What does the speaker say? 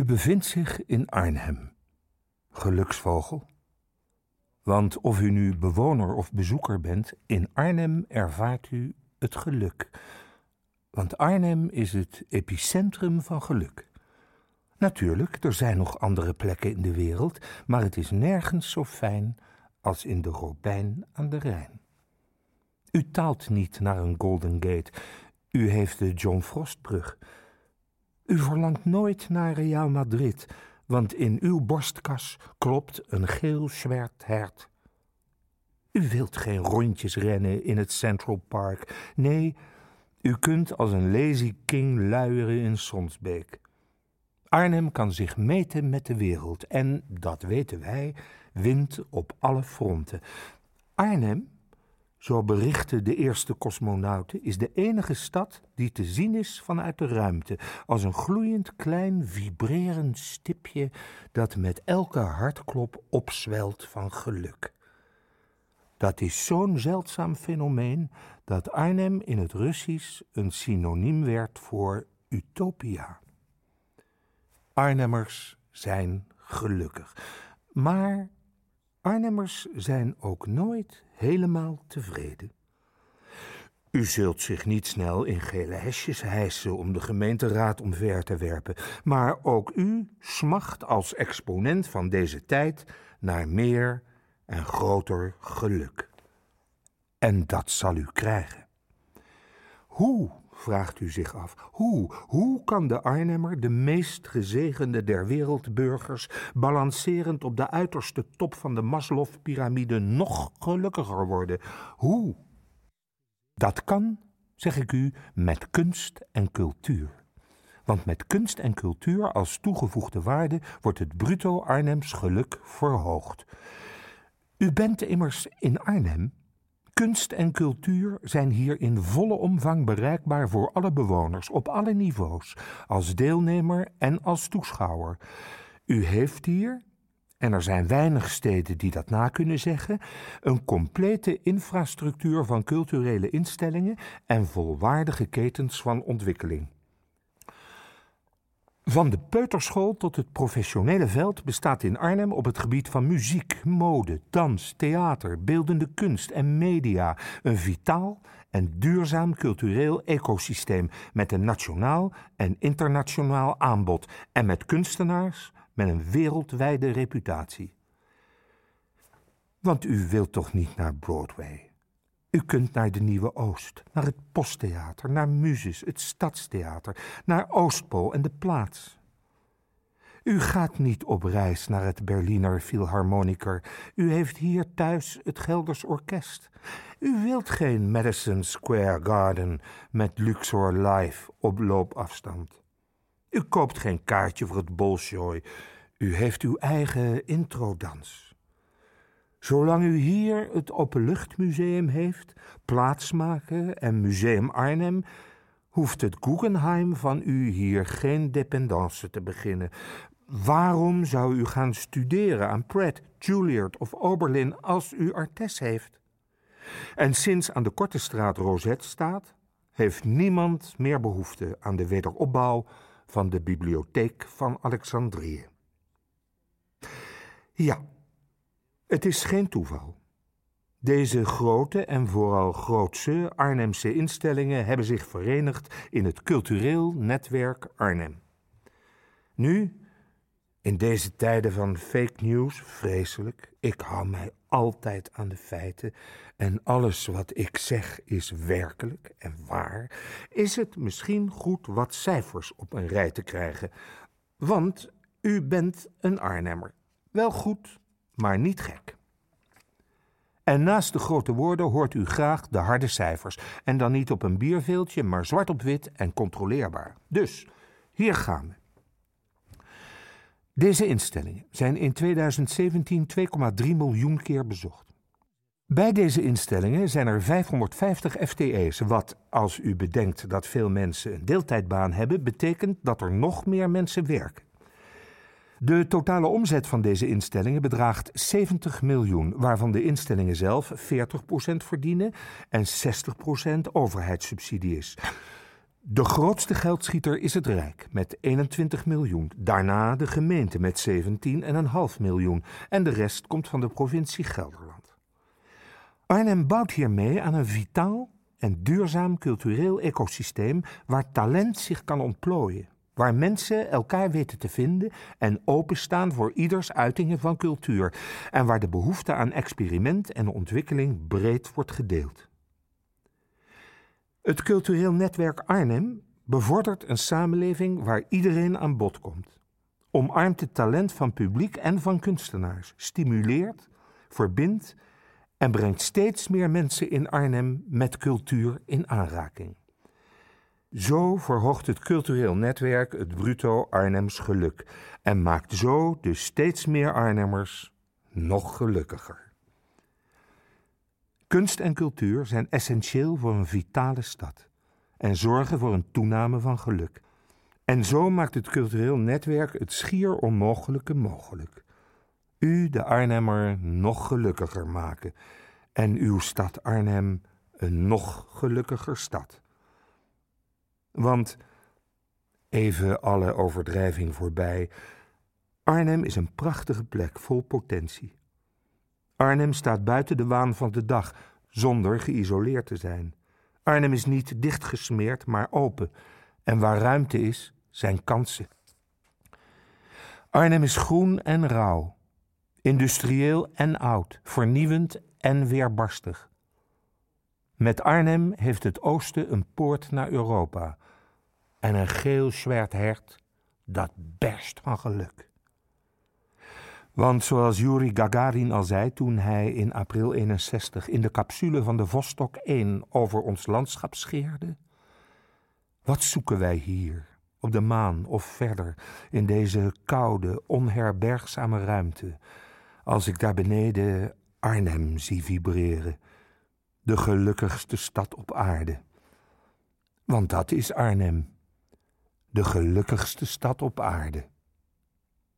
U bevindt zich in Arnhem, geluksvogel. Want of u nu bewoner of bezoeker bent, in Arnhem ervaart u het geluk. Want Arnhem is het epicentrum van geluk. Natuurlijk, er zijn nog andere plekken in de wereld, maar het is nergens zo fijn als in de Robijn aan de Rijn. U taalt niet naar een Golden Gate, u heeft de John Frostbrug. U verlangt nooit naar Real Madrid, want in uw borstkas klopt een geel zwart hert. U wilt geen rondjes rennen in het Central Park. Nee, u kunt als een lazy king luieren in Sonsbeek. Arnhem kan zich meten met de wereld en, dat weten wij, wint op alle fronten. Arnhem zo berichten de eerste cosmonauten, is de enige stad die te zien is vanuit de ruimte, als een gloeiend klein vibrerend stipje dat met elke hartklop opzwelt van geluk. Dat is zo'n zeldzaam fenomeen dat Arnhem in het Russisch een synoniem werd voor utopia. Arnhemmers zijn gelukkig, maar Arnhemmers zijn ook nooit helemaal tevreden. U zult zich niet snel in gele hesjes hijsen om de gemeenteraad omver te werpen, maar ook u smacht als exponent van deze tijd naar meer en groter geluk. En dat zal u krijgen. Hoe vraagt u zich af. Hoe, hoe kan de Arnhemmer, de meest gezegende der wereldburgers, balancerend op de uiterste top van de Maslow-pyramide nog gelukkiger worden? Hoe? Dat kan, zeg ik u, met kunst en cultuur. Want met kunst en cultuur als toegevoegde waarde wordt het bruto Arnhems geluk verhoogd. U bent immers in Arnhem Kunst en cultuur zijn hier in volle omvang bereikbaar voor alle bewoners op alle niveaus, als deelnemer en als toeschouwer. U heeft hier, en er zijn weinig steden die dat na kunnen zeggen, een complete infrastructuur van culturele instellingen en volwaardige ketens van ontwikkeling. Van de peuterschool tot het professionele veld bestaat in Arnhem op het gebied van muziek, mode, dans, theater, beeldende kunst en media een vitaal en duurzaam cultureel ecosysteem met een nationaal en internationaal aanbod en met kunstenaars met een wereldwijde reputatie. Want u wilt toch niet naar Broadway? U kunt naar de Nieuwe Oost, naar het Posttheater, naar Muses, het Stadstheater, naar Oostpool en de Plaats. U gaat niet op reis naar het Berliner Philharmoniker. U heeft hier thuis het Gelders Orkest. U wilt geen Madison Square Garden met Luxor Live op loopafstand. U koopt geen kaartje voor het Bolshoi. U heeft uw eigen introdans. Zolang u hier het Openluchtmuseum heeft, plaatsmaken en Museum Arnhem, hoeft het Guggenheim van u hier geen dependance te beginnen. Waarom zou u gaan studeren aan Pratt, Juilliard of Oberlin als u Artes heeft? En sinds aan de Korte Straat Rosette staat, heeft niemand meer behoefte aan de wederopbouw van de bibliotheek van Alexandrië. Ja, het is geen toeval. Deze grote en vooral grootse Arnhemse instellingen hebben zich verenigd in het cultureel netwerk Arnhem. Nu, in deze tijden van fake news, vreselijk, ik hou mij altijd aan de feiten en alles wat ik zeg is werkelijk en waar, is het misschien goed wat cijfers op een rij te krijgen. Want u bent een Arnhemmer. Wel goed, maar niet gek. En naast de grote woorden hoort u graag de harde cijfers. En dan niet op een bierveeltje, maar zwart op wit en controleerbaar. Dus, hier gaan we. Deze instellingen zijn in 2017 2,3 miljoen keer bezocht. Bij deze instellingen zijn er 550 FTE's, wat, als u bedenkt dat veel mensen een deeltijdbaan hebben, betekent dat er nog meer mensen werken. De totale omzet van deze instellingen bedraagt 70 miljoen, waarvan de instellingen zelf 40% verdienen en 60% overheidssubsidie is. De grootste geldschieter is het Rijk met 21 miljoen. Daarna de gemeente met 17,5 miljoen. En de rest komt van de provincie Gelderland. Arnhem bouwt hiermee aan een vitaal en duurzaam cultureel ecosysteem waar talent zich kan ontplooien. Waar mensen elkaar weten te vinden en openstaan voor ieders uitingen van cultuur. En waar de behoefte aan experiment en ontwikkeling breed wordt gedeeld. Het cultureel netwerk Arnhem bevordert een samenleving waar iedereen aan bod komt. Omarmt het talent van publiek en van kunstenaars, stimuleert, verbindt en brengt steeds meer mensen in Arnhem met cultuur in aanraking. Zo verhoogt het cultureel netwerk het bruto Arnhems geluk en maakt zo de steeds meer Arnhemmers nog gelukkiger. Kunst en cultuur zijn essentieel voor een vitale stad en zorgen voor een toename van geluk. En zo maakt het cultureel netwerk het schier onmogelijke mogelijk. U, de Arnhemmer, nog gelukkiger maken en uw stad Arnhem een nog gelukkiger stad. Want, even alle overdrijving voorbij, Arnhem is een prachtige plek vol potentie. Arnhem staat buiten de waan van de dag, zonder geïsoleerd te zijn. Arnhem is niet dichtgesmeerd, maar open. En waar ruimte is, zijn kansen. Arnhem is groen en rauw, industrieel en oud, vernieuwend en weerbarstig. Met Arnhem heeft het oosten een poort naar Europa en een geel hert dat berst van geluk. Want zoals Yuri Gagarin al zei toen hij in april 61 in de capsule van de Vostok 1 over ons landschap scheerde: Wat zoeken wij hier, op de maan of verder, in deze koude, onherbergzame ruimte, als ik daar beneden Arnhem zie vibreren, de gelukkigste stad op aarde? Want dat is Arnhem, de gelukkigste stad op aarde.